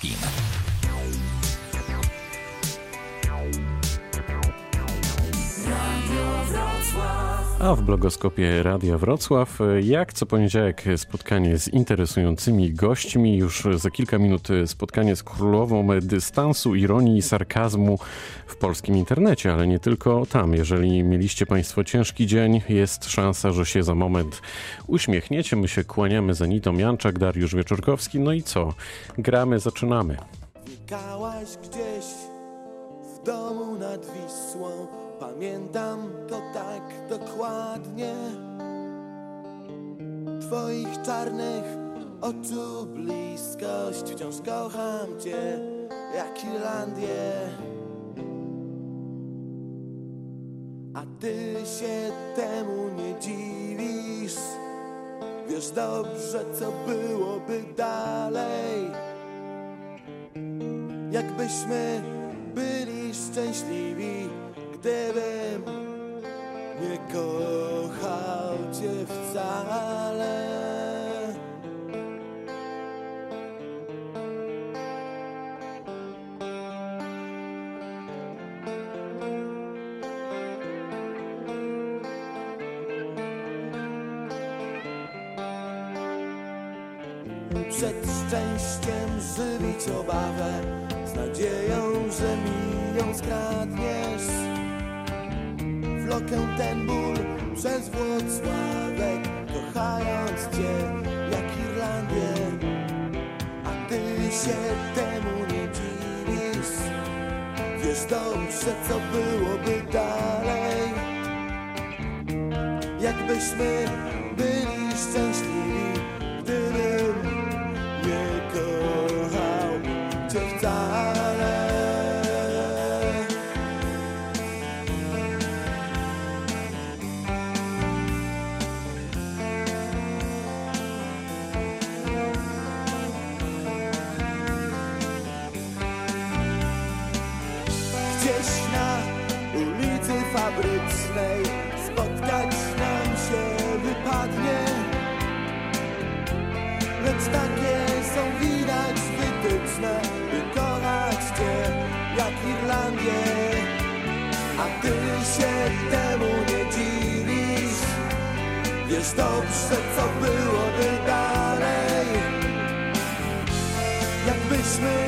team. A w blogoskopie Radia Wrocław, jak co poniedziałek spotkanie z interesującymi gośćmi, już za kilka minut spotkanie z królową dystansu, ironii i sarkazmu w polskim internecie, ale nie tylko tam. Jeżeli mieliście Państwo ciężki dzień, jest szansa, że się za moment uśmiechniecie. My się kłaniamy za Nitą Janczak, Dariusz Wieczorkowski. No i co? Gramy, zaczynamy. Gdzieś w domu nad Wisłą Pamiętam to tak dokładnie. Twoich czarnych oczu bliskość Wciąż kocham Cię jak Irlandię. A Ty się temu nie dziwisz. Wiesz dobrze co byłoby dalej. Jakbyśmy byli szczęśliwi Gdybym nie kochał cię wcale. Przed szczęściem żywić obawę Z nadzieją, że mi ją skradniesz Wlokę ten ból przez Włocławek Kochając Cię jak Irlandię. A Ty się temu nie dziwisz. Wiesz dobrze co byłoby dalej Jakbyśmy Wiesz dobrze co byłoby dalej? Jakbyśmy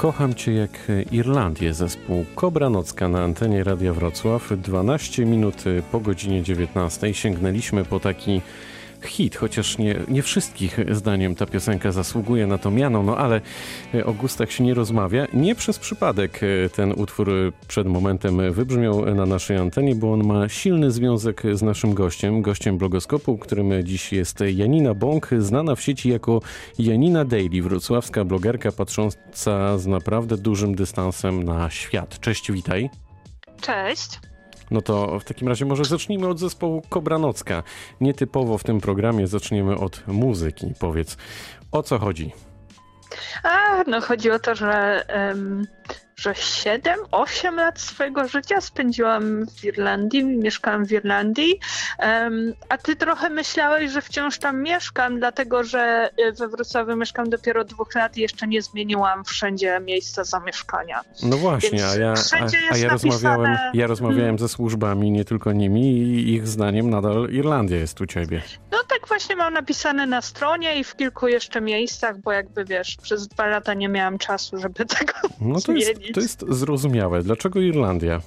Kocham Cię jak Irlandię, zespół Kobra Nocka na antenie Radia Wrocław. 12 minut po godzinie 19 sięgnęliśmy po taki hit, chociaż nie, nie wszystkich zdaniem ta piosenka zasługuje na to miano, no ale e, o gustach się nie rozmawia. Nie przez przypadek e, ten utwór przed momentem wybrzmiał na naszej antenie, bo on ma silny związek z naszym gościem, gościem blogoskopu, którym dziś jest Janina Bąk, znana w sieci jako Janina Daily, wrocławska blogerka patrząca z naprawdę dużym dystansem na świat. Cześć, witaj. Cześć. No to w takim razie może zacznijmy od zespołu Kobranocka. Nietypowo w tym programie zaczniemy od muzyki. Powiedz, o co chodzi? A, no chodzi o to, że um, że 7-8 lat swojego życia spędziłam w Irlandii, mieszkałam w Irlandii, um, a ty trochę myślałeś, że wciąż tam mieszkam, dlatego że y, we Wrocławiu mieszkam dopiero dwóch lat i jeszcze nie zmieniłam wszędzie miejsca zamieszkania. No właśnie, a ja, a, a ja, rozmawiałem, ja rozmawiałem hmm. ze służbami, nie tylko nimi i ich zdaniem nadal Irlandia jest u ciebie. No tak właśnie mam napisane na stronie i w kilku jeszcze miejscach, bo jakby wiesz, przez dwa lata nie miałam czasu, żeby tego no to jest, to jest zrozumiałe. Dlaczego Irlandia?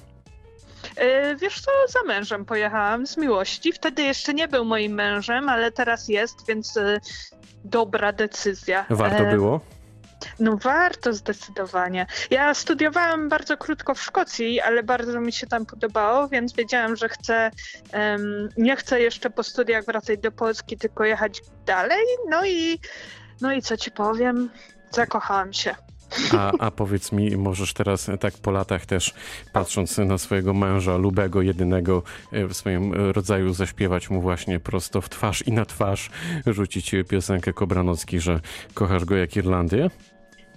Yy, wiesz co, za mężem pojechałam z miłości. Wtedy jeszcze nie był moim mężem, ale teraz jest, więc yy, dobra decyzja. Warto e, było? No warto zdecydowanie. Ja studiowałam bardzo krótko w Szkocji, ale bardzo mi się tam podobało, więc wiedziałam, że chcę, um, nie chcę jeszcze po studiach wracać do Polski, tylko jechać dalej. No i, no i co ci powiem, zakochałam się. A, a powiedz mi, możesz teraz tak po latach też, patrząc na swojego męża, lubego, jedynego e, w swoim rodzaju, zaśpiewać mu właśnie prosto w twarz i na twarz, rzucić piosenkę Kobranocki, że kochasz go jak Irlandię?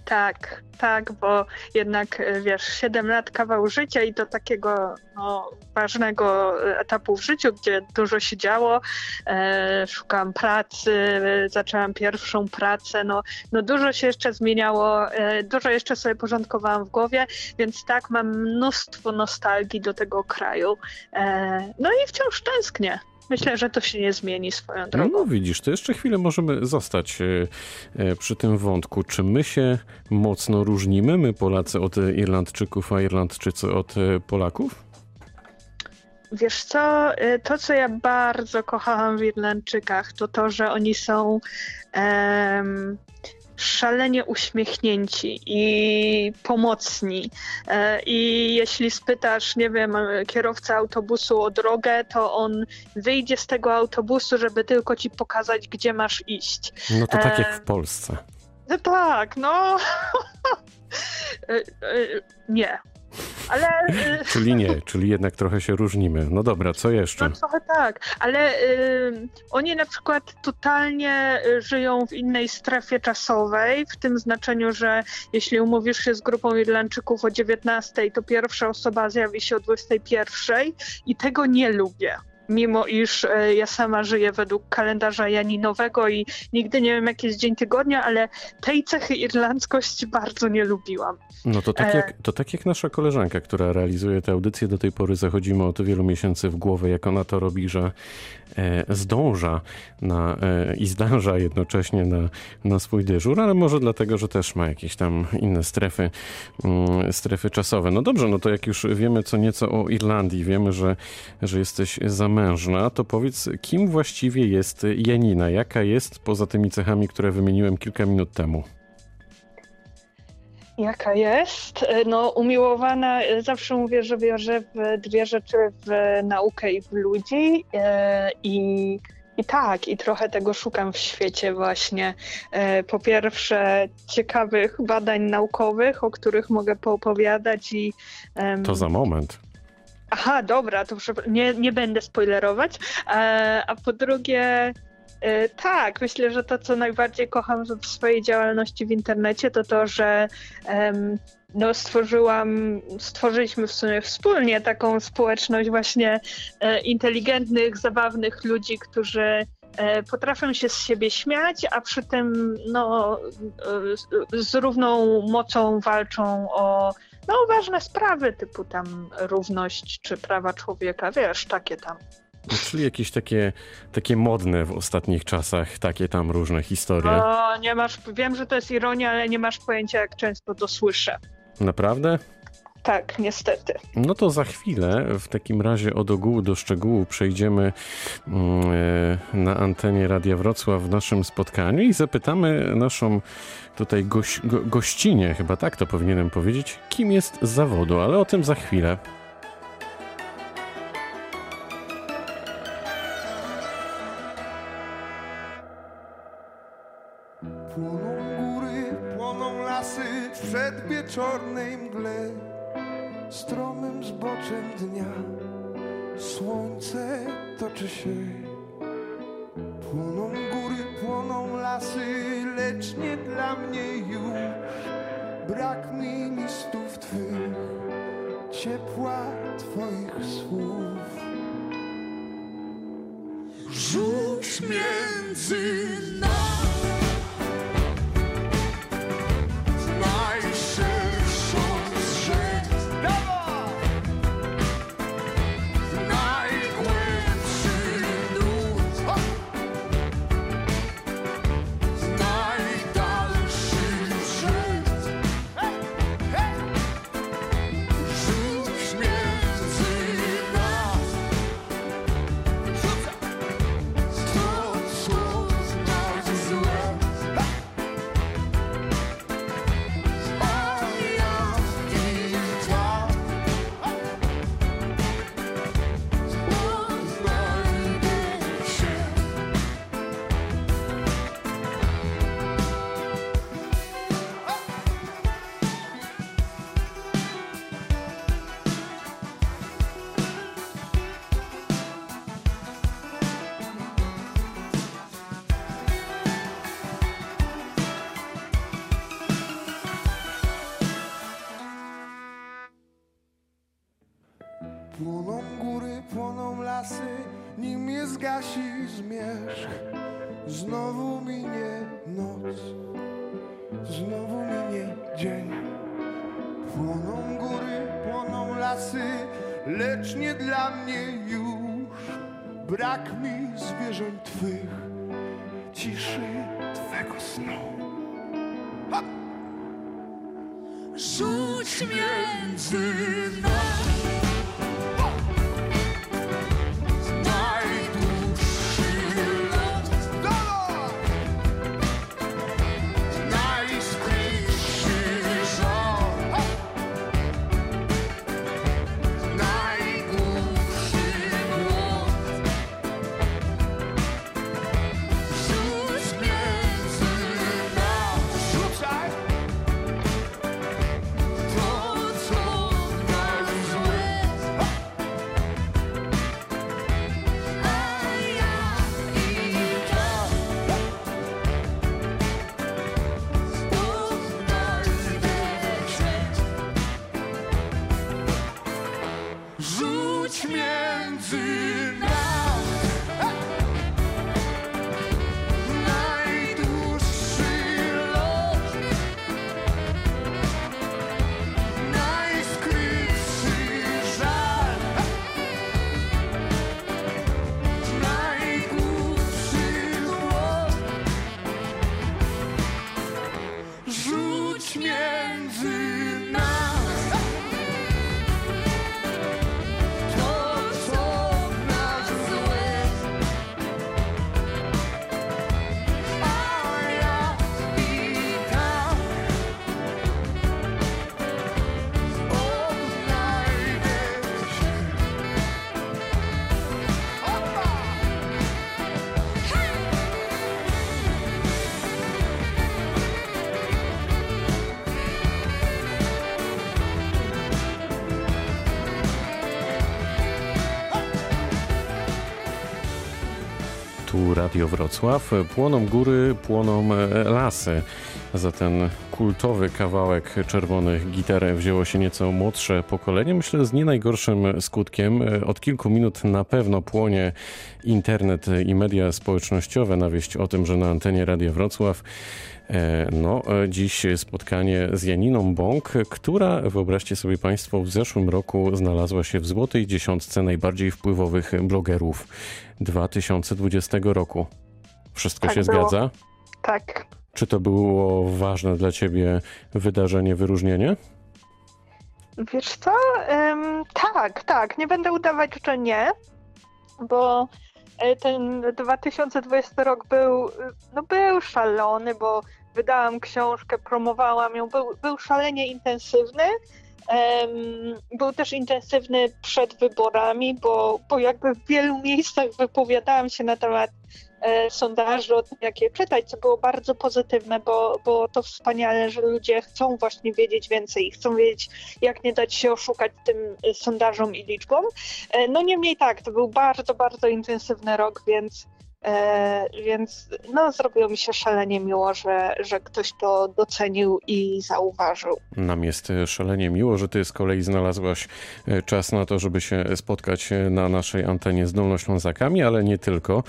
Tak, tak, bo jednak e, wiesz, 7 lat kawał życia i do takiego no, ważnego etapu w życiu, gdzie dużo się działo. E, szukałam pracy, zaczęłam pierwszą pracę, no, no dużo się jeszcze zmieniało, e, dużo jeszcze sobie porządkowałam w głowie, więc tak, mam mnóstwo nostalgii do tego kraju. E, no i wciąż tęsknię. Myślę, że to się nie zmieni swoją drogą. No widzisz, to jeszcze chwilę możemy zostać e, e, przy tym wątku. Czy my się mocno różnimy, my Polacy od Irlandczyków, a Irlandczycy od e, Polaków? Wiesz co, to co ja bardzo kochałam w Irlandczykach, to to, że oni są szalenie uśmiechnięci i pomocni. E, I jeśli spytasz, nie wiem, kierowcę autobusu o drogę, to on wyjdzie z tego autobusu, żeby tylko ci pokazać, gdzie masz iść. No to tak jak w Polsce. No tak, no. E, nie, ale... Y, czyli nie, czyli jednak trochę się różnimy. No dobra, co jeszcze? No trochę tak, ale y, oni na przykład totalnie y, żyją w innej strefie czasowej, w tym znaczeniu, że jeśli umówisz się z grupą Irlandczyków o 19, to pierwsza osoba zjawi się o 21 i tego nie lubię mimo iż e, ja sama żyję według kalendarza janinowego i nigdy nie wiem, jaki jest dzień tygodnia, ale tej cechy irlandzkości bardzo nie lubiłam. No to tak, e, jak, to tak jak nasza koleżanka, która realizuje tę audycję, do tej pory zachodzimy od wielu miesięcy w głowę, jak ona to robi, że e, zdąża na, i zdąża jednocześnie na, na swój dyżur, ale może dlatego, że też ma jakieś tam inne strefy, mm, strefy czasowe. No dobrze, no to jak już wiemy co nieco o Irlandii, wiemy, że, że jesteś za mężna, to powiedz, kim właściwie jest Janina? Jaka jest poza tymi cechami, które wymieniłem kilka minut temu? Jaka jest? No, umiłowana, zawsze mówię, że wierzę w dwie rzeczy, w naukę i w ludzi. E, I, i tak, i trochę tego szukam w świecie właśnie. E, po pierwsze, ciekawych badań naukowych, o których mogę poopowiadać i... To za moment. Aha, dobra, to nie, nie będę spoilerować. E, a po drugie, e, tak, myślę, że to, co najbardziej kocham w swojej działalności w internecie, to to, że no, stworzyłam, stworzyliśmy w sumie wspólnie taką społeczność właśnie e, inteligentnych, zabawnych ludzi, którzy potrafią się z siebie śmiać, a przy tym no, z równą mocą walczą o no ważne sprawy typu tam równość czy prawa człowieka, wiesz, takie tam. No, czyli jakieś takie, takie modne w ostatnich czasach, takie tam różne historie. O, nie masz, wiem, że to jest ironia, ale nie masz pojęcia, jak często to słyszę. Naprawdę? Tak, niestety. No to za chwilę w takim razie od ogółu do szczegółu przejdziemy mm, e, na antenie Radia Wrocław w naszym spotkaniu i zapytamy naszą tutaj goś, go, gościnię, chyba tak to powinienem powiedzieć, kim jest z zawodu, ale o tym za chwilę. Płoną góry, płoną lasy w przedwieczornej mgle Stromym zboczem dnia. Słońce toczy się. Płoną góry, płoną lasy, lecz nie dla mnie już. Brak mi listów twych, ciepła twoich słów. Rzuć między nas nie dla mnie już. Brak mi zwierząt twych, ciszy twego snu. Rzuć między nas Radio Wrocław. Płoną góry, płoną e, lasy. Za ten kultowy kawałek czerwonych gitar wzięło się nieco młodsze pokolenie. Myślę, z nie najgorszym skutkiem. Od kilku minut na pewno płonie internet i media społecznościowe na wieść o tym, że na antenie Radia Wrocław E, No, e, dziś spotkanie z Janiną Bąk, która, wyobraźcie sobie Państwo, w zeszłym roku znalazła się w złotej dziesiątce najbardziej wpływowych blogerów 2020 roku. Wszystko Tak się było. zgadza? Tak. Czy to było ważne dla Ciebie wydarzenie, wyróżnienie? Wiesz co? Ym, tak, tak. Nie będę udawać, że nie, bo e, ten 2020 rok był, y, no był szalony, bo wydałam książkę, promowałam ją, był, był szalenie intensywny. Em, był też intensywny przed wyborami, bo, bo jakby w wielu miejscach wypowiadałam się na temat e, sondaży, o tym, jak je czytać, co było bardzo pozytywne, bo, bo to wspaniale, że ludzie chcą właśnie wiedzieć więcej, chcą wiedzieć, jak nie dać się oszukać tym sondażom i liczbom. E, no niemniej tak, to był bardzo, bardzo intensywny rok, więc, więc no, zrobiło mi się szalenie miło, że, że ktoś to docenił i zauważył. Nam jest e, szalenie miło, że Ty z kolei znalazłaś e, czas na to, żeby się spotkać e, na naszej antenie z Dolnoślązakami, ale nie tylko,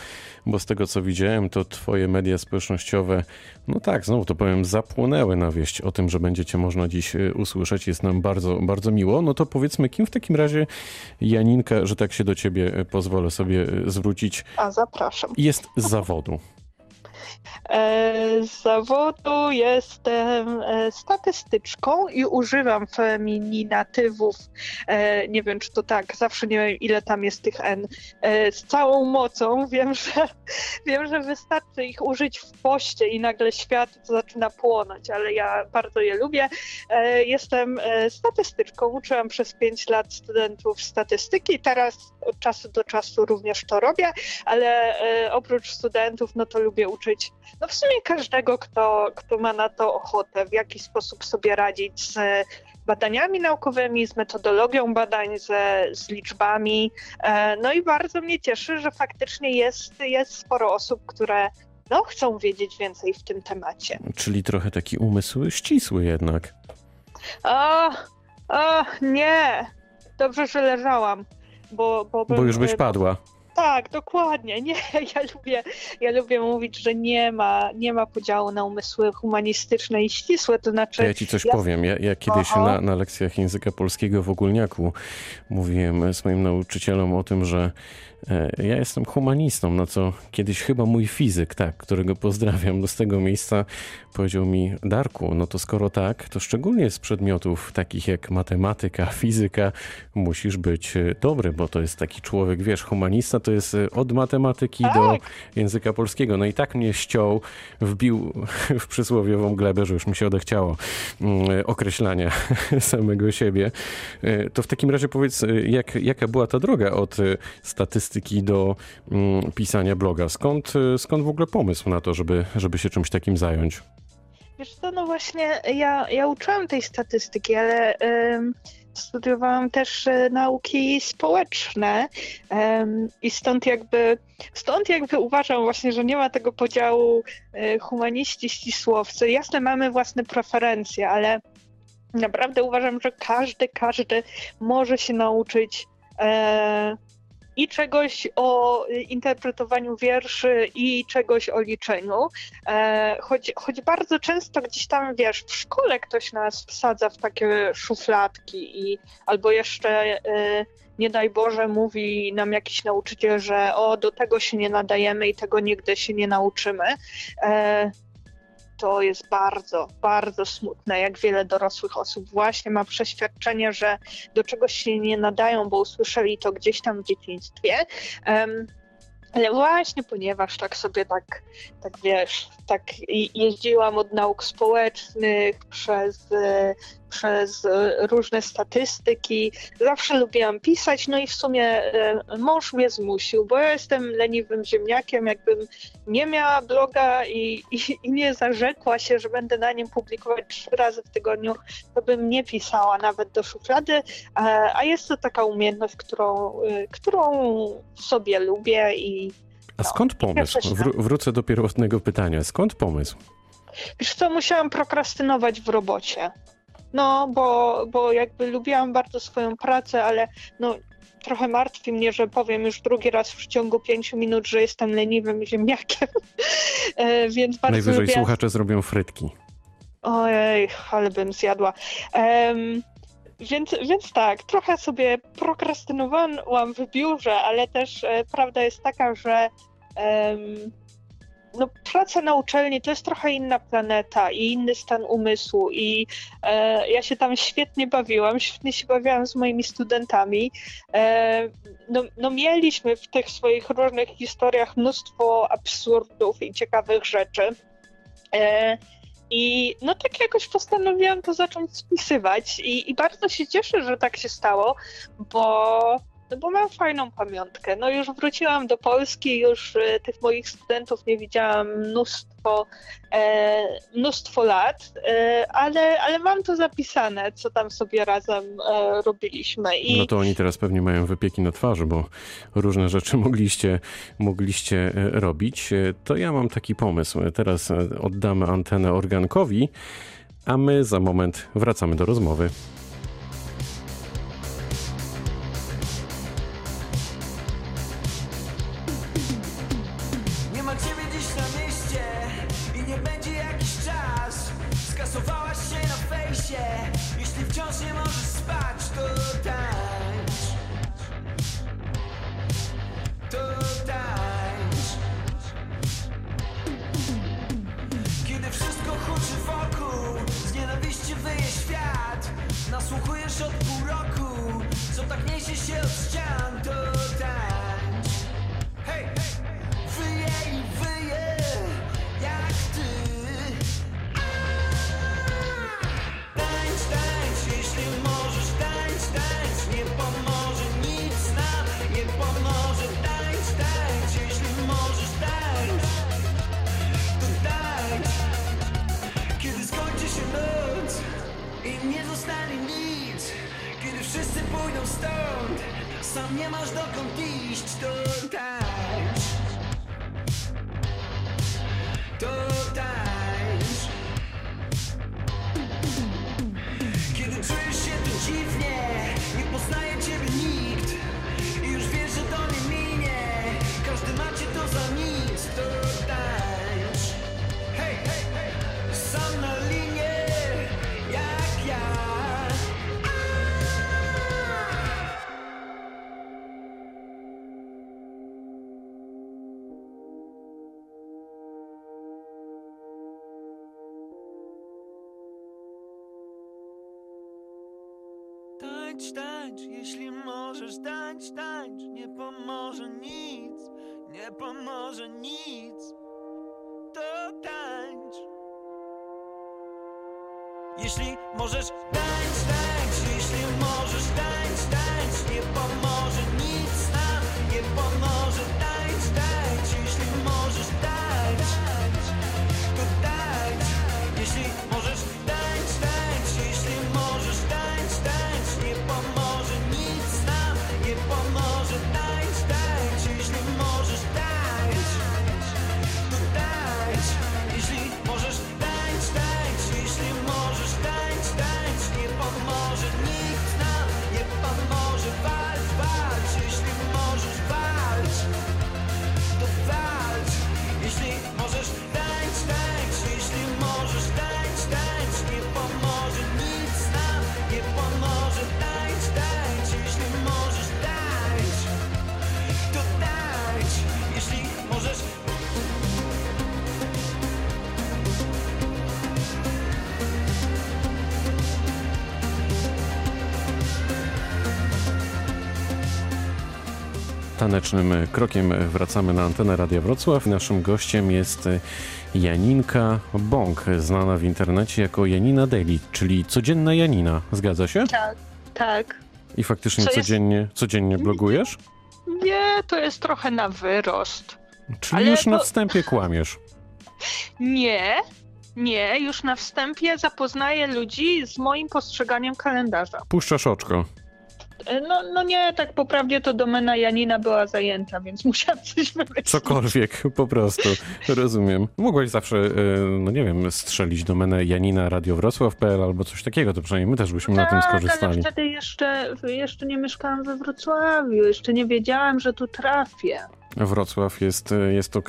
bo z tego co widziałem, to Twoje media społecznościowe, no tak, znowu to powiem, zapłonęły na wieść o tym, że będziecie można dziś e, usłyszeć. Jest nam bardzo, bardzo miło. No to powiedzmy, kim w takim razie Janinka, że tak się do Ciebie e, pozwolę sobie e, zwrócić, A zapraszam. Jest z zawodu. E, Z zawodu jestem e, statystyczką i używam feminatywów. E, Nie wiem, czy to tak, zawsze nie wiem, ile tam jest tych N. Z całą mocą wiem, że wiem, że wystarczy ich użyć w poście i nagle świat zaczyna płonąć, ale ja bardzo je lubię. Jestem statystyczką, uczyłam przez 5 lat studentów statystyki, teraz od czasu do czasu również to robię, ale oprócz studentów, no to lubię uczyć no w sumie każdego, kto, kto ma na to ochotę, w jaki sposób sobie radzić z badaniami naukowymi, z metodologią badań, ze, z liczbami. E, No i bardzo mnie cieszy, że faktycznie jest, jest sporo osób, które no, chcą wiedzieć więcej w tym temacie. Czyli trochę taki umysł ścisły jednak. O, o nie! Dobrze, że leżałam. Bo, bo, Bo już byś e, padła. Tak, dokładnie. Nie, ja lubię, ja lubię mówić, że nie ma, nie ma podziału na umysły humanistyczne i ścisłe, to znaczy ja ci coś ja- powiem. Ja, ja kiedyś Aha. na, na lekcjach języka polskiego w ogólniaku mówiłem swoim nauczycielom o tym, że ja jestem humanistą, na co kiedyś chyba mój fizyk, tak, którego pozdrawiam, do z tego miejsca powiedział mi, Darku, no to skoro tak, to szczególnie z przedmiotów takich jak matematyka, fizyka, musisz być e, dobry, bo to jest taki człowiek, wiesz, humanista to jest e, od matematyki do Tak. języka polskiego. No i tak mnie ściął, wbił w przysłowiową glebę, że już mi się odechciało mm, określania samego siebie. E, To w takim razie powiedz, e, jak, jaka była ta droga od e, do mm, pisania bloga? Skąd, e, skąd w ogóle pomysł na to, żeby, żeby się czymś takim zająć? Wiesz co, no właśnie ja, ja uczyłam tej statystyki, ale studiowałam też e, nauki społeczne i stąd jakby, stąd jakby uważam właśnie, że nie ma tego podziału e, humaniści, ścisłowcy. Jasne, mamy własne preferencje, ale naprawdę uważam, że każdy, każdy może się nauczyć e, i czegoś o y, interpretowaniu wierszy, i czegoś o liczeniu. E, choć, choć bardzo często gdzieś tam, wiesz, w szkole ktoś nas wsadza w takie szufladki i albo jeszcze, e, nie daj Boże, mówi nam jakiś nauczyciel, że o, do tego się nie nadajemy i tego nigdy się nie nauczymy. To jest bardzo, bardzo smutne, jak wiele dorosłych osób właśnie ma przeświadczenie, że do czegoś się nie nadają, bo usłyszeli to gdzieś tam w dzieciństwie. Em, ale właśnie ponieważ tak sobie tak, tak wiesz, tak jeździłam od nauk społecznych przez, e, przez e, różne statystyki, zawsze lubiłam pisać, no i w sumie e, mąż mnie zmusił, bo ja jestem leniwym ziemniakiem, jakbym nie miała bloga i, i, i nie zarzekła się, że będę na nim publikować trzy razy w tygodniu, to bym nie pisała nawet do szuflady, e, a jest to taka umiejętność, którą, którą sobie lubię i A skąd pomysł? Wró- wrócę do pierwotnego pytania. Skąd pomysł? Wiesz co, musiałam prokrastynować w robocie. No, bo, bo jakby lubiłam bardzo swoją pracę, ale no trochę martwi mnie, że powiem już drugi raz w ciągu pięciu minut, że jestem leniwym ziemniakiem. E, Więc bardzo Najwyżej słuchacze zrobią frytki. Ojej, ale bym zjadła. Em, więc, więc tak, trochę sobie prokrastynowałam w biurze, ale też e, prawda jest taka, że em, no, praca na uczelni to jest trochę inna planeta i inny stan umysłu i e, ja się tam świetnie bawiłam, świetnie się bawiłam z moimi studentami. E, no, no mieliśmy w tych swoich różnych historiach mnóstwo absurdów i ciekawych rzeczy. E, i no tak jakoś postanowiłam to zacząć spisywać i, i bardzo się cieszę, że tak się stało, bo, no bo mam fajną pamiątkę. No już wróciłam do Polski, już e, tych moich studentów nie widziałam mnóstwo, e, mnóstwo lat, e, ale, ale mam to zapisane, co tam sobie razem e, robiliśmy. I No to oni teraz pewnie mają wypieki na twarzy, bo różne rzeczy mogliście, mogliście e, robić. E, To ja mam taki pomysł. Teraz oddamy antenę organkowi, a my za moment wracamy do rozmowy. Sam nie masz dokąd iść, to tańcz tańcz, tańcz Nie pomoże nic, nie pomoże nic. To tańcz. Jeśli możesz, tańcz, Tanecznym krokiem wracamy na antenę Radia Wrocław. Naszym gościem jest Janinka Bąk, znana w internecie jako Janina Daily, czyli codzienna Janina. Zgadza się? tak, tak. I faktycznie Co jest- codziennie, codziennie blogujesz? Nie, to jest trochę na wyrost. Czyli Ale już na to- wstępie kłamiesz. Nie, nie, już na wstępie zapoznaję ludzi z moim postrzeganiem kalendarza. Puszczasz oczko. E, No, no nie, tak po prawdzie to domena Janina była zajęta, więc musiałam coś wymyślić. Cokolwiek, po prostu. Rozumiem. Mogłaś zawsze, e, no nie wiem, strzelić domenę Janina radiowrocław.pl albo coś takiego, to przynajmniej my też byśmy na tym Tak, skorzystali. wtedy jeszcze, jeszcze nie mieszkałam we Wrocławiu, jeszcze nie wiedziałam, że tu trafię. Wrocław jest, e, jest ok?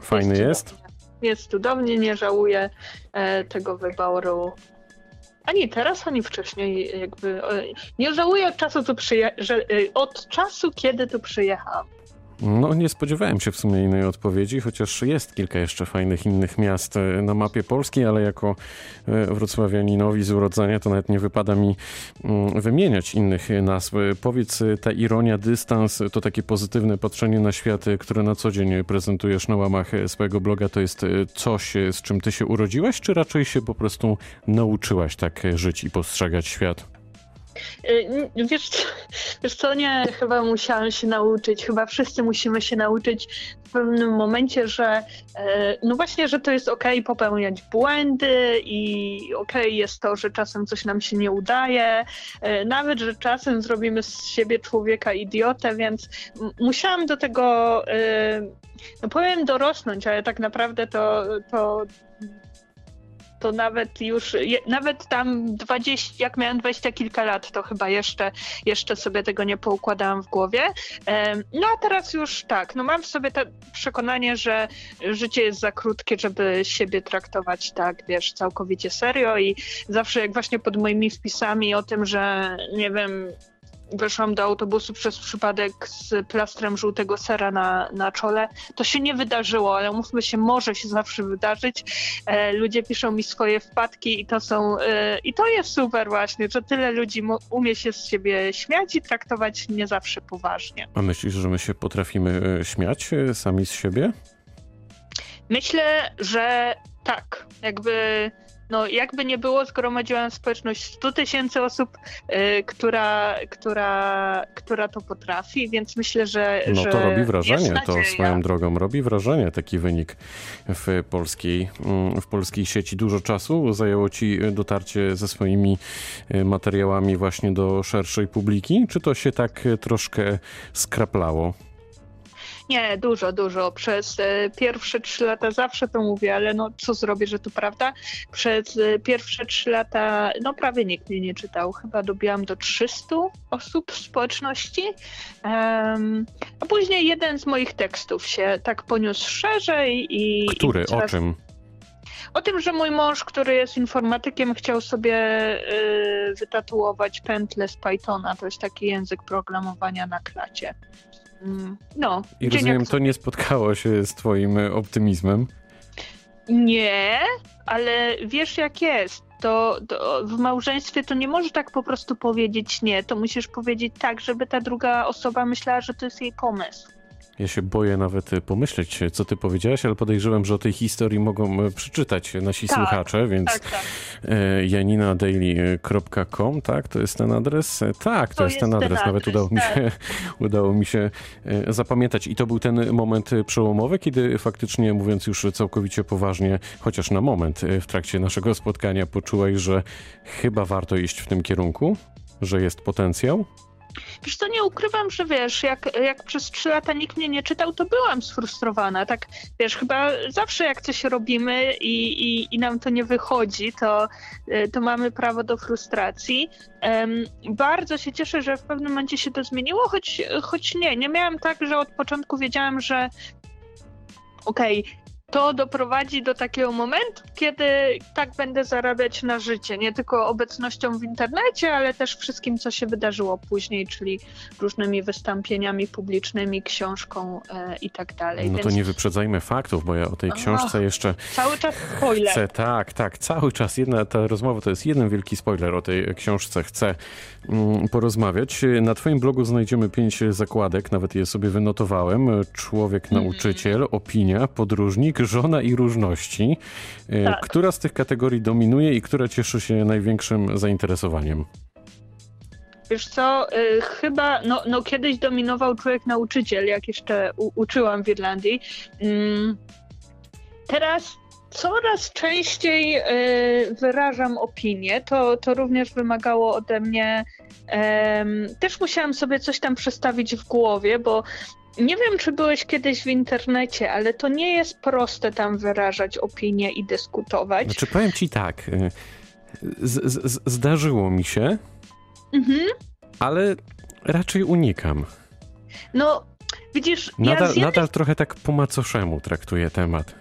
Fajny Jest jest? cudownie. Jest cudownie, nie żałuję tego wyboru. Ani teraz, ani wcześniej jakby. E, nie żałuję od czasu, przyje- że, e, od czasu, kiedy tu przyjechałam. No, nie spodziewałem się w sumie innej odpowiedzi, chociaż jest kilka jeszcze fajnych innych miast e, na mapie Polski, ale jako e, wrocławianinowi z urodzenia to nawet nie wypada mi mm, wymieniać innych nazw. Powiedz, e, ta ironia, dystans, to takie pozytywne patrzenie na świat, które na co dzień prezentujesz na łamach swojego bloga, to jest coś, z czym ty się urodziłaś, czy raczej się po prostu nauczyłaś tak żyć i postrzegać świat? N- Wiesz, co- wiesz co, nie, chyba musiałam się nauczyć, chyba wszyscy musimy się nauczyć w pewnym momencie, że e, no właśnie, że to jest okej popełniać błędy i okej jest to, że czasem coś nam się nie udaje, e, nawet, że czasem zrobimy z siebie człowieka idiotę, więc musiałam do tego, e, no powiem dorosnąć, ale tak naprawdę to, to to nawet już, nawet tam 20, jak miałem dwadzieścia kilka lat, to chyba jeszcze, jeszcze sobie tego nie poukładałam w głowie. No a teraz już tak, no mam w sobie to przekonanie, że życie jest za krótkie, żeby siebie traktować tak, wiesz, całkowicie serio i zawsze jak właśnie pod moimi wpisami o tym, że nie wiem, weszłam do autobusu przez przypadek z plastrem żółtego sera na, na czole. To się nie wydarzyło, ale mówmy się, może się zawsze wydarzyć. E, ludzie piszą mi swoje wpadki i to są, e, i to jest super właśnie, że tyle ludzi umie się z siebie śmiać i traktować nie zawsze poważnie. A myślisz, że my się potrafimy e, śmiać e, sami z siebie? Myślę, że tak, jakby no jakby nie było, zgromadziłam społeczność 100 tysięcy osób, y, która, która, która to potrafi, więc myślę, że No że to robi jest wrażenie, to swoją drogą robi wrażenie taki wynik w polskiej, mm, w polskiej sieci. Dużo czasu zajęło ci dotarcie ze swoimi e, materiałami właśnie do szerszej publiki, czy to się tak e, troszkę skraplało? Nie, dużo, dużo. Przez e, pierwsze trzy lata zawsze to mówię, ale no co zrobię, że to prawda? Przez e, pierwsze trzy lata no prawie nikt mnie nie czytał. Chyba dobiłam do 300 osób w społeczności. Em, a później jeden z moich tekstów się tak poniósł szerzej i... Który? i O czym? O tym, że mój mąż, który jest informatykiem, chciał sobie y, wytatuować pętlę z Pythona. To jest taki język programowania na klacie. Mm, No, I rozumiem, jak to nie spotkało się z twoim e, optymizmem. Nie, ale wiesz jak jest. To, to w małżeństwie to nie możesz tak po prostu powiedzieć nie. To musisz powiedzieć tak, żeby ta druga osoba myślała, że to jest jej pomysł. Ja się boję nawet e, pomyśleć, co ty powiedziałaś, ale podejrzewam, że o tej historii mogą e, przeczytać nasi Tak, słuchacze, więc Tak, tak. Janinadaily.com, tak? To jest ten adres? Tak, to, To jest ten ten adres. Nawet adres, udało mi, tak. się, udało mi się zapamiętać. I to był ten moment przełomowy, kiedy faktycznie, mówiąc już całkowicie poważnie, chociaż na moment w trakcie naszego spotkania poczułeś, że chyba warto iść w tym kierunku? Że jest potencjał? Wiesz co, nie ukrywam, że wiesz, jak, jak przez trzy lata nikt mnie nie czytał, to byłam sfrustrowana. Tak, wiesz, chyba zawsze jak coś robimy i, i, i nam to nie wychodzi, to, y, to mamy prawo do frustracji. Em, bardzo się cieszę, że w pewnym momencie się to zmieniło, choć, choć nie. Nie miałam tak, że od początku wiedziałam, że okej, to doprowadzi do takiego momentu, kiedy tak będę zarabiać na życie. Nie tylko obecnością w internecie, ale też wszystkim, co się wydarzyło później, czyli różnymi wystąpieniami publicznymi, książką e, i tak dalej. No to Więc nie wyprzedzajmy faktów, bo ja o tej książce jeszcze cały czas spoiler. Chcę, tak, tak, cały czas. Jedna ta rozmowa to jest jeden wielki spoiler o tej książce. Chcę mm, porozmawiać. Na Twoim blogu znajdziemy pięć zakładek, nawet je sobie wynotowałem. Człowiek, nauczyciel, opinia, podróżnik, żona i różności. E, Tak. Która z tych kategorii dominuje i która cieszy się największym zainteresowaniem? Wiesz co, y, chyba, no, no kiedyś dominował człowiek nauczyciel, jak jeszcze u, uczyłam w Irlandii. Mm, teraz coraz częściej y, wyrażam opinię. To, to również wymagało ode mnie. em, też musiałam sobie coś tam przestawić w głowie, bo nie wiem, czy byłeś kiedyś w internecie, ale to nie jest proste tam wyrażać opinię i dyskutować. Znaczy, powiem ci tak. y, Z, z, zdarzyło mi się, Mhm. ale raczej unikam. No, widzisz, ja Nadal, z jednej nadal trochę tak po macoszemu traktuję temat.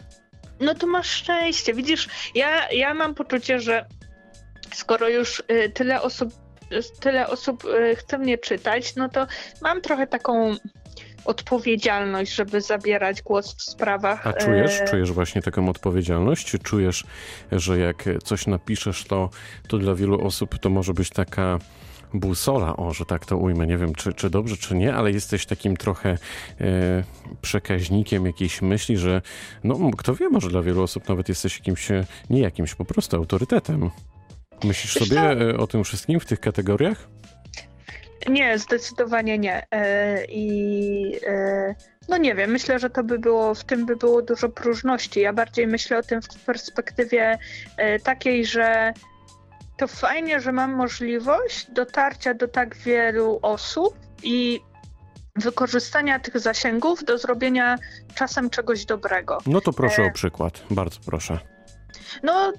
No to masz szczęście. Widzisz, ja, ja mam poczucie, że skoro już y, tyle osób, tyle osób y, chce mnie czytać, no to mam trochę taką odpowiedzialność, żeby zabierać głos w sprawach. A czujesz, e, czujesz właśnie taką odpowiedzialność? Czy czujesz, że jak coś napiszesz, to, to dla wielu osób to może być taka busola, o, że tak to ujmę, nie wiem, czy, czy dobrze, czy nie, ale jesteś takim trochę e, przekaźnikiem jakiejś myśli, że no, kto wie, może dla wielu osób nawet jesteś jakimś, e, nie jakimś, po prostu autorytetem. Myślisz Wiesz sobie co? e, o tym wszystkim w tych kategoriach? Nie, zdecydowanie nie. E, I e, no nie wiem, myślę, że to by było, w tym by było dużo próżności. Ja bardziej myślę o tym w perspektywie e, takiej, że to fajnie, że mam możliwość dotarcia do tak wielu osób i wykorzystania tych zasięgów do zrobienia czasem czegoś dobrego. No to proszę o przykład, bardzo proszę. No,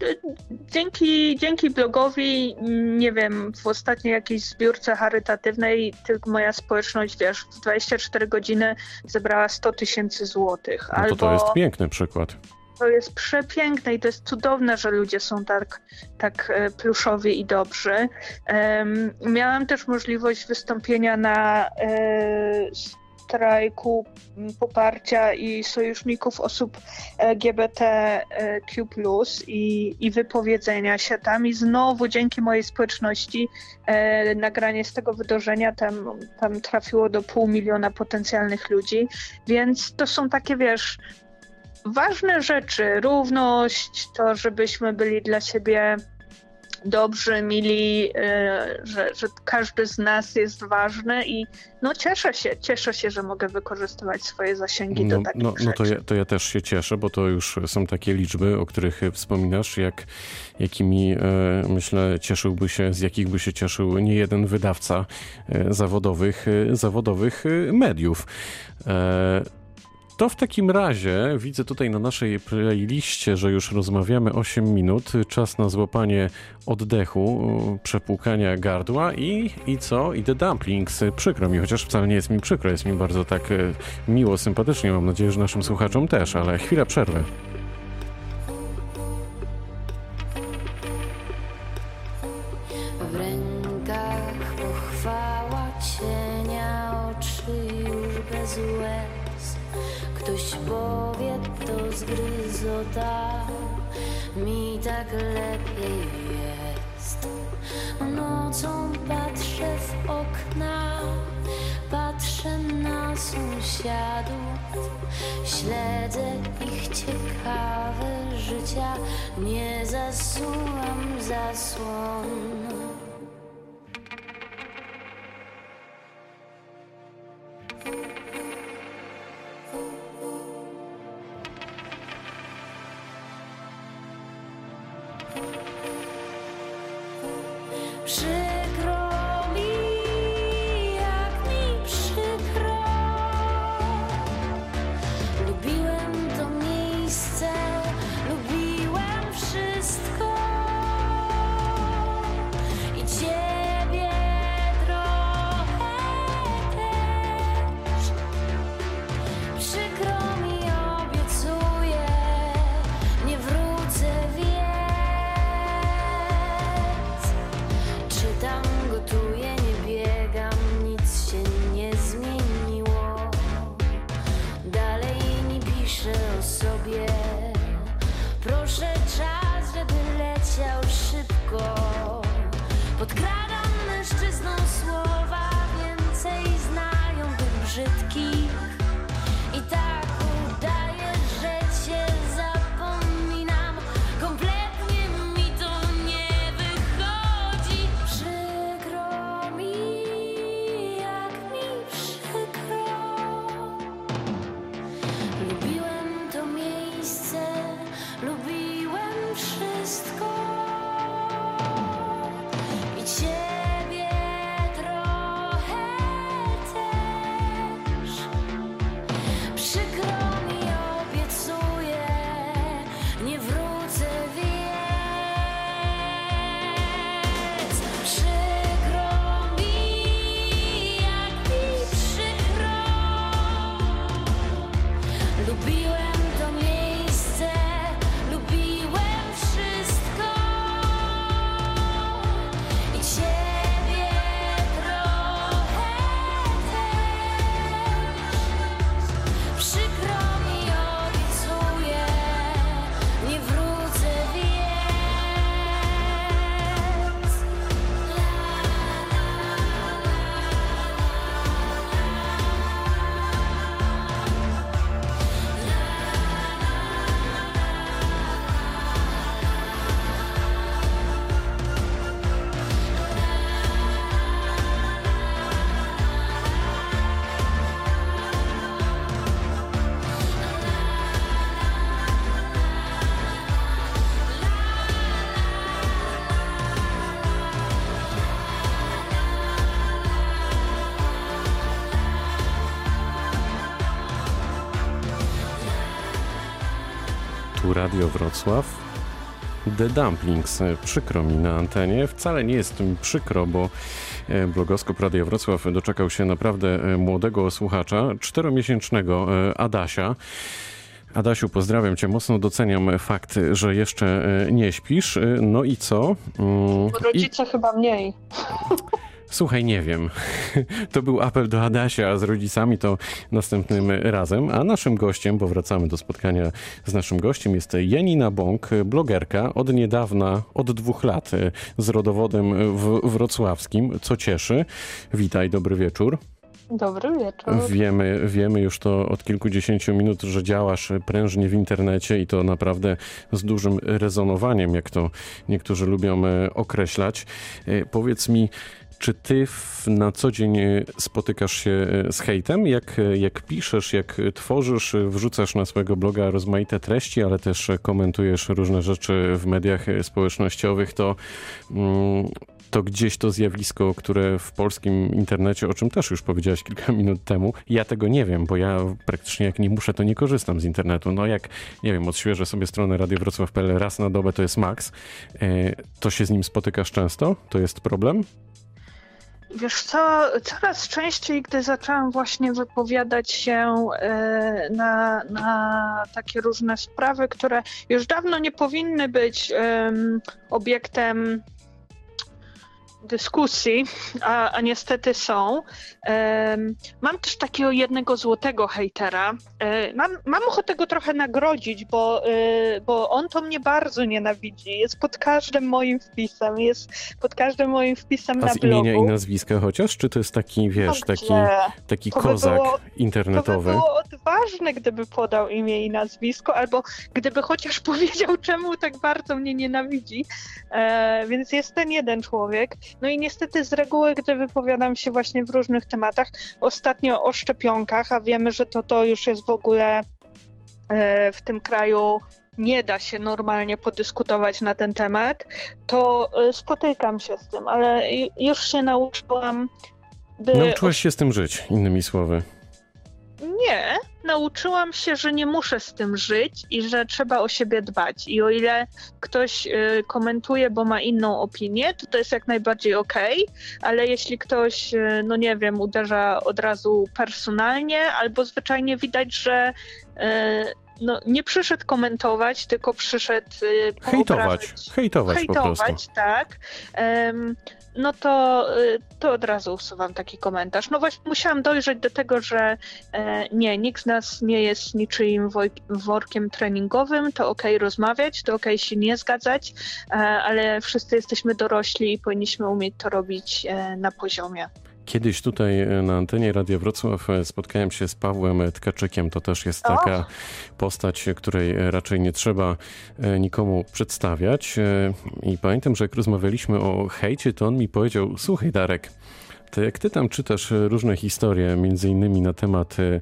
dzięki, dzięki blogowi, nie wiem, w ostatniej jakiejś zbiórce charytatywnej, tylko moja społeczność, wiesz, w 24 godziny zebrała 100 tysięcy złotych. No to Albo to jest piękny przykład. to jest przepiękne i to jest cudowne, że ludzie są tak, tak e, pluszowi i dobrzy. Em, miałam też możliwość wystąpienia na e, strajku m, poparcia i sojuszników osób LGBTQ+, i, i wypowiedzenia się tam. I znowu dzięki mojej społeczności e, nagranie z tego wydarzenia tam, tam trafiło do pół miliona potencjalnych ludzi, więc to są takie, wiesz, ważne rzeczy, równość, to żebyśmy byli dla siebie dobrzy, mili, e, że, że każdy z nas jest ważny i no cieszę się, cieszę się, że mogę wykorzystywać swoje zasięgi No, do takich no, no to, ja, to ja też się cieszę, bo to już są takie liczby, o których wspominasz, jak, jakimi e, myślę cieszyłby się, z jakich by się cieszył nie jeden wydawca e, zawodowych, zawodowych mediów. To w takim razie widzę tutaj na naszej playliście, że już rozmawiamy 8 minut. Czas na złapanie oddechu, przepłukania gardła i, i co? I The Dumplings. Przykro mi, chociaż wcale nie jest mi przykro, jest mi bardzo tak e, miło, sympatycznie. Mam nadzieję, że naszym słuchaczom też, ale chwila przerwy. Tak lepiej jest. Nocą patrzę w okna, patrzę na sąsiadów, śledzę ich ciekawe życia, nie zasuwam zasłon. Tu Radio Wrocław. The Dumplings. E, Przykro mi na antenie. Wcale nie jest mi przykro, bo e, blogoskop Radio Wrocław doczekał się naprawdę e, młodego słuchacza, czteromiesięcznego Adasia. Adasiu, pozdrawiam cię. Mocno doceniam fakt, że jeszcze nie śpisz. No i co? Mm, Bo i- rodzice chyba mniej. Słuchaj, nie wiem. To był apel do Adasia, a z rodzicami to następnym razem. A naszym gościem, bo wracamy do spotkania z naszym gościem, jest Janina Bąk, blogerka od niedawna, od dwóch lat, z rodowodem w wrocławskim, co cieszy. Witaj, dobry wieczór. Dobry wieczór. Wiemy, wiemy już to od kilkudziesięciu minut, że działasz prężnie w internecie i to naprawdę z dużym rezonowaniem, jak to niektórzy lubią e, określać. E, Powiedz mi, czy ty na co dzień e, spotykasz się e, z hejtem? Jak, e, jak piszesz, jak tworzysz, wrzucasz na swojego bloga rozmaite treści, ale też komentujesz różne rzeczy w mediach społecznościowych, to mm, to gdzieś to zjawisko, które w polskim internecie, o czym też już powiedziałaś kilka minut temu, ja tego nie wiem, bo ja praktycznie jak nie muszę, to nie korzystam z internetu. No jak, nie wiem, odświeżę sobie stronę radiowrocław.pl raz na dobę, to jest maks. To się z nim spotykasz często? To jest problem? Wiesz co, coraz częściej, gdy zaczęłam właśnie wypowiadać się e, na, na takie różne sprawy, które już dawno nie powinny być em, obiektem dyskusji, a, a niestety są. Mam też takiego jednego złotego hejtera. E, mam, mam ochotę go trochę nagrodzić, bo, e, bo on to mnie bardzo nienawidzi. Jest pod każdym moim wpisem, jest pod każdym moim wpisem A na z blogu. imienia i nazwiska chociaż? Czy to jest taki, wiesz, No taki, taki To by kozak było- To by internetowy? było odważne, gdyby podał imię i nazwisko, albo gdyby chociaż powiedział, czemu tak bardzo mnie nienawidzi. E, więc jest ten jeden człowiek. No i niestety z reguły, gdy wypowiadam się właśnie w różnych tematach, ostatnio o szczepionkach, a wiemy, że to, to już jest w ogóle e, w tym kraju nie da się normalnie podyskutować na ten temat, to e, spotykam się z tym, ale ju- już się nauczyłam, by Nauczyłaś się z tym żyć, innymi słowy. Nie, nauczyłam się, że nie muszę z tym żyć i że trzeba o siebie dbać. I o ile ktoś y, komentuje, bo ma inną opinię, to to jest jak najbardziej okej, ale jeśli ktoś, y, no nie wiem, uderza od razu personalnie, albo zwyczajnie widać, że y, no, nie przyszedł komentować, tylko przyszedł y, Hejtować, poobrażać hejtować po prostu. hejtować, tak. No to, y, to od razu usuwam taki komentarz. No właśnie musiałam dojrzeć do tego, że e, nie, nikt z nas nie jest niczyim workiem treningowym, to okej rozmawiać, to okej się nie zgadzać, e, ale wszyscy jesteśmy dorośli i powinniśmy umieć to robić e, na poziomie. Kiedyś tutaj e, na antenie Radia Wrocław e, spotkałem się z Pawłem Tkaczykiem. To też jest taka postać, e, której e, raczej nie trzeba e, nikomu przedstawiać. E, I pamiętam, że jak rozmawialiśmy o hejcie, to on mi powiedział, słuchaj Darek, to jak ty tam czytasz e, różne historie, między innymi na temat e,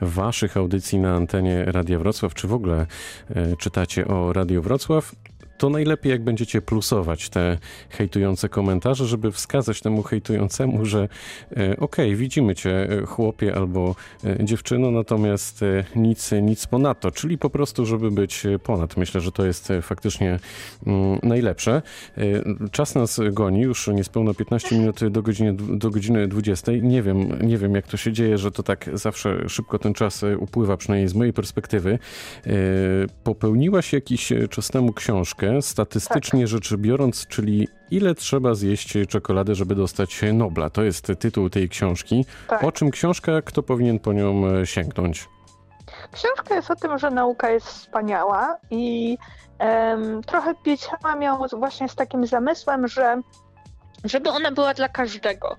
waszych audycji na antenie Radia Wrocław, czy w ogóle e, czytacie o Radio Wrocław, to najlepiej jak będziecie plusować te hejtujące komentarze, żeby wskazać temu hejtującemu, że e, okej, widzimy cię e, chłopie albo e, dziewczyno, natomiast nic, nic ponadto, czyli po prostu, żeby być ponad. Myślę, że to jest faktycznie mm, najlepsze. Czas nas goni, już niespełna 15 minut do godziny, do godziny 20. Nie wiem, nie wiem jak to się dzieje, że to tak zawsze szybko ten czas upływa, przynajmniej z mojej perspektywy. Popełniłaś jakiś czas temu książkę, statystycznie rzecz biorąc, czyli ile trzeba zjeść czekolady, żeby dostać Nobla. To jest tytuł tej książki. Tak. O czym książka, kto powinien po nią e, sięgnąć? Książka jest o tym, że nauka jest wspaniała i em, trochę pisałam ją z- właśnie z takim zamysłem, że żeby ona była dla każdego.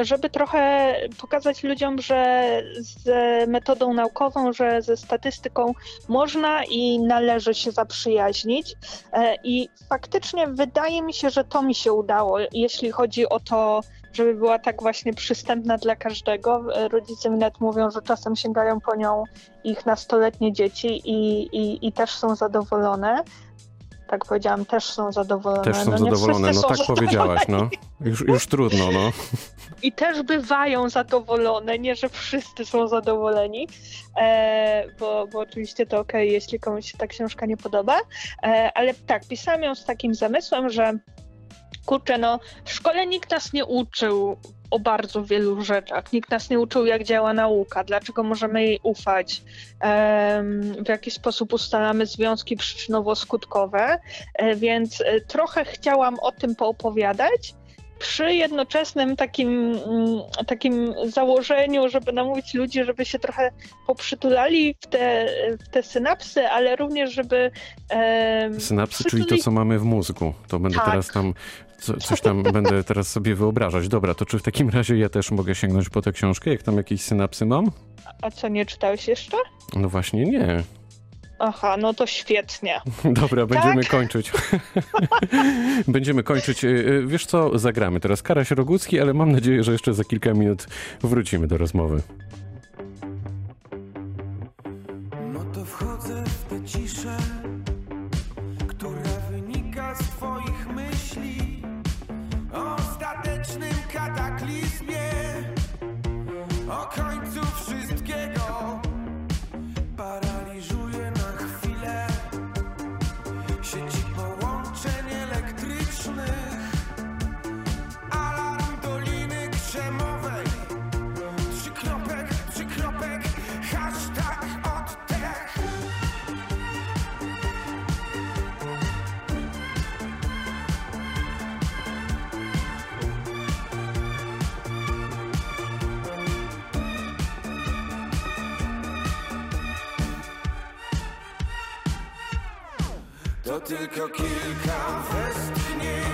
Żeby trochę pokazać ludziom, że z metodą naukową, że ze statystyką można i należy się zaprzyjaźnić. E, I faktycznie wydaje mi się, że to mi się udało, jeśli chodzi o to, żeby była tak właśnie przystępna dla każdego. E, Rodzice mi nawet mówią, że czasem sięgają po nią ich nastoletnie dzieci i, i, i też są zadowolone. Tak powiedziałam, też są zadowolone. Też są no, zadowolone, no tak powiedziałaś, no. Już, już trudno, no. I też bywają zadowolone, nie, że wszyscy są zadowoleni, e, bo, bo oczywiście to okej, jeśli komuś się ta książka nie podoba, e, ale tak, pisałam ją z takim zamysłem, że kurczę, no w szkole nikt nas nie uczył o bardzo wielu rzeczach. Nikt nas nie uczył, jak działa nauka, dlaczego możemy jej ufać, w jaki sposób ustalamy związki przyczynowo-skutkowe, e, więc e, trochę chciałam o tym poopowiadać, przy jednoczesnym takim, mm, takim założeniu, żeby namówić ludzi, żeby się trochę poprzytulali w te, w te synapsy, ale również, żeby. em, Synapsy, czyli to, przytuli- co mamy w mózgu. To będę Tak. teraz tam, co, coś tam będę teraz sobie wyobrażać. Dobra, to czy w takim razie ja też mogę sięgnąć po tę książkę, jak tam jakieś synapsy mam? A co, nie czytałeś jeszcze? No właśnie nie. Aha, no to świetnie. Dobra, będziemy Tak? kończyć. będziemy kończyć. Y, y, Wiesz co, zagramy teraz Karaś Rogucki, ale mam nadzieję, że jeszcze za kilka minut wrócimy do rozmowy. Tylko kilka westchnień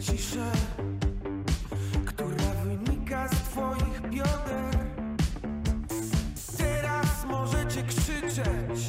ciszę, która wynika z twoich bioder. Teraz możecie krzyczeć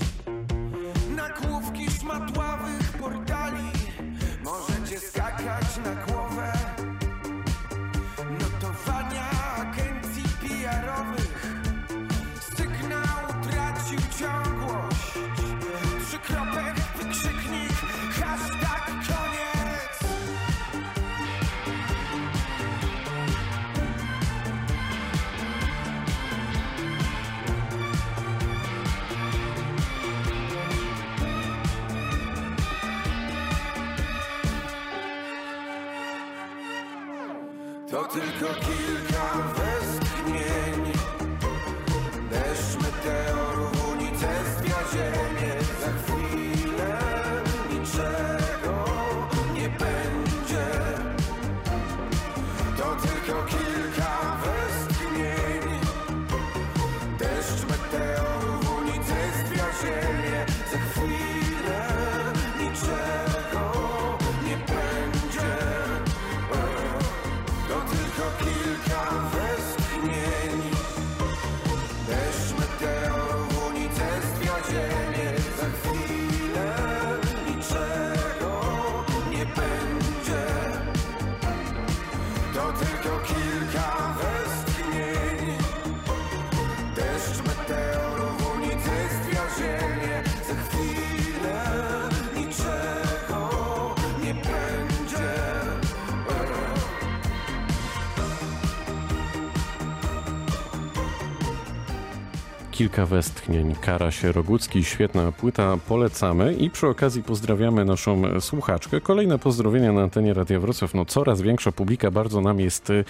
kilka westchnień. Karaś Rogucki, świetna płyta, polecamy i przy okazji pozdrawiamy naszą słuchaczkę. Kolejne pozdrowienia na antenie Radia Wrocław. No coraz większa publika, bardzo nam jest y,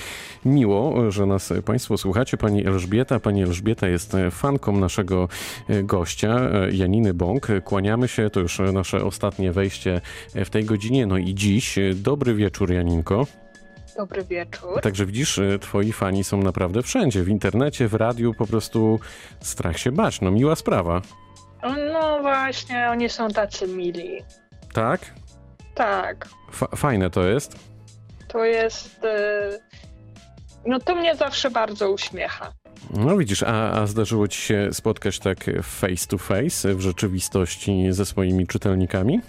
miło, że nas Państwo słuchacie. Pani Elżbieta, Pani Elżbieta jest fanką naszego y, gościa, y, Janiny Bąk. Kłaniamy się, to już nasze ostatnie wejście w tej godzinie, no i dziś. Dobry wieczór, Janinko. Dobry wieczór. Także widzisz, y, twoi fani są naprawdę wszędzie. W internecie, w radiu, po prostu strach się bać. No miła sprawa. No właśnie, oni są tacy mili. Tak? Tak, Fa- fajne to jest. to jest... e, No to mnie zawsze bardzo uśmiecha. No widzisz, a, a zdarzyło ci się spotkać tak face to face w rzeczywistości ze swoimi czytelnikami?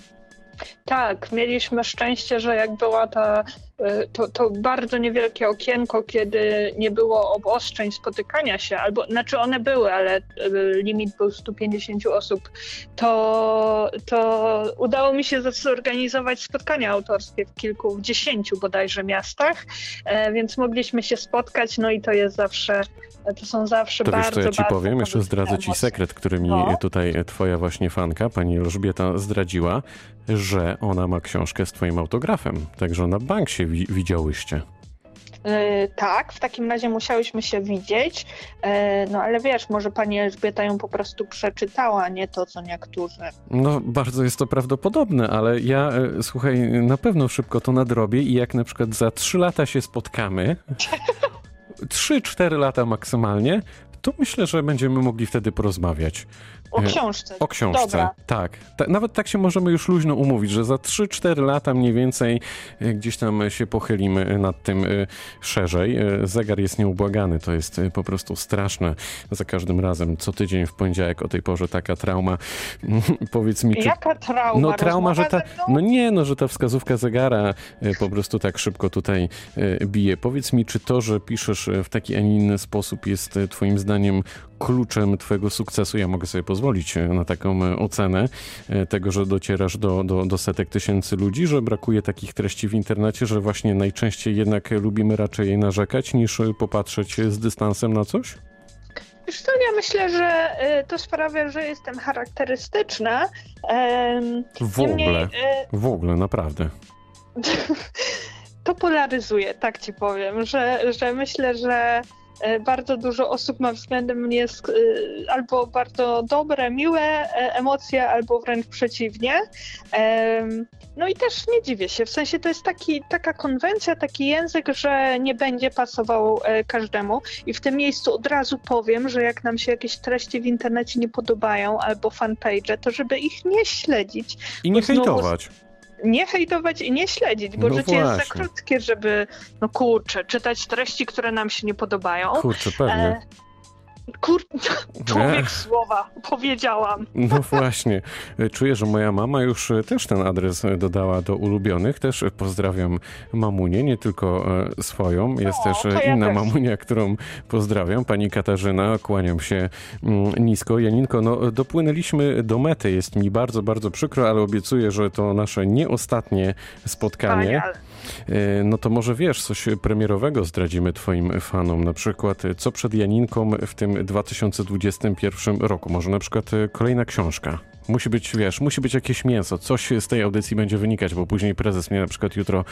Tak, mieliśmy szczęście, że jak była ta, e, to, to bardzo niewielkie okienko, kiedy nie było obostrzeń spotykania się, albo znaczy one były, ale e, limit był 150 osób, to, to udało mi się zorganizować spotkania autorskie w kilku, w dziesięciu bodajże miastach, e, więc mogliśmy się spotkać, no i to jest zawsze, to są zawsze To bardzo, wiesz, co ja ci powiem? Jeszcze zdradzę ci sekret, który mi No. tutaj twoja właśnie fanka, pani Elżbieta, zdradziła, że ona ma książkę z twoim autografem. Także na bank się wi- widziałyście. E, tak, w takim razie musiałyśmy się widzieć. E, no ale wiesz, może pani Elżbieta ją po prostu przeczytała, nie to, co niektórzy. No, bardzo jest to prawdopodobne, ale ja, e, słuchaj, na pewno szybko to nadrobię i jak na przykład za trzy lata się spotkamy, trzy, cztery lata maksymalnie, to myślę, że będziemy mogli wtedy porozmawiać. O E, książce. O książce, Dobra. tak. Ta, nawet tak się możemy już luźno umówić, że za 3-4 lata mniej więcej e, gdzieś tam się pochylimy nad tym e, szerzej. E, Zegar jest nieubłagany, to jest e, po prostu straszne. Za każdym razem, co tydzień w poniedziałek o tej porze taka trauma. Powiedz mi, czy... Jaka trauma? No trauma, że ta, no nie, no, że ta wskazówka zegara e, po prostu tak szybko tutaj e, bije. Powiedz mi, czy to, że piszesz e, w taki, a nie inny sposób jest e, twoim zdaniem kluczem twojego sukcesu? Ja mogę sobie pozwolić e, na taką e, ocenę e, tego, że docierasz do, do, do setek tysięcy ludzi, że brakuje takich treści w internecie, że właśnie najczęściej jednak lubimy raczej narzekać niż popatrzeć z dystansem na coś? Wiesz co, ja myślę, że to sprawia, że jestem charakterystyczna. W niemniej, ogóle, w ogóle, naprawdę. to polaryzuje, tak ci powiem, że, że myślę, że bardzo dużo osób ma względem mnie e, albo bardzo dobre, miłe e, emocje, albo wręcz przeciwnie. No i też nie dziwię się, w sensie to jest taki, taka konwencja, taki język, że nie będzie pasował e, każdemu. I w tym miejscu od razu powiem, że jak nam się jakieś treści w internecie nie podobają, albo fanpage, to żeby ich nie śledzić, I nie Bo znowu- hejtować. Nie hejtować i nie śledzić, bo No życie jest za właśnie. krótkie, żeby, no kurczę, czytać treści, które nam się nie podobają. Kurczę, pewnie. E, kur... Człowiek słowa, powiedziałam. No właśnie. Czuję, że moja mama już też ten adres dodała do ulubionych. Też pozdrawiam mamunię, nie tylko e, swoją. Jest też ja inna też. mamunia, którą pozdrawiam. Pani Katarzyna, kłaniam się mm, nisko. Janinko, no dopłynęliśmy do mety. Jest mi bardzo, bardzo przykro, ale obiecuję, że to nasze nie ostatnie spotkanie. No to może wiesz, coś premierowego zdradzimy twoim fanom. Na przykład, e, co przed Janinką w tym 2021 roku? Może na przykład e, kolejna książka. Musi być, wiesz, musi być jakieś mięso. Coś z tej audycji będzie wynikać, bo później prezes mnie na przykład jutro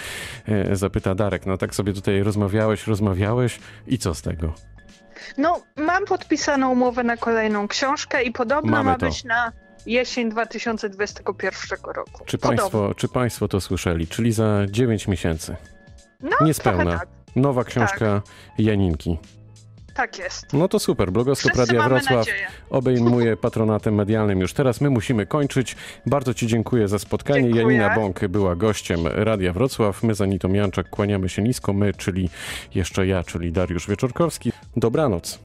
e, zapyta, Darek, no tak sobie tutaj rozmawiałeś, rozmawiałeś i co z tego? No, mam podpisaną umowę na kolejną książkę i podobno Mamy ma to. być na jesień 2021 roku. Czy Podobno. państwo, czy państwo to słyszeli? Czyli za 9 miesięcy. No, Niespełna. tak. Nowa książka Janinki. Tak jest. No to super. Blogoskop Radia Wrocław nadzieję. obejmuje patronatem medialnym już teraz. My musimy kończyć. Bardzo Ci dziękuję za spotkanie. Dziękuję. Janina Bąk była gościem Radia Wrocław. My za Anitą Janczak kłaniamy się nisko. My, czyli jeszcze ja, czyli Dariusz Wieczorkowski. Dobranoc.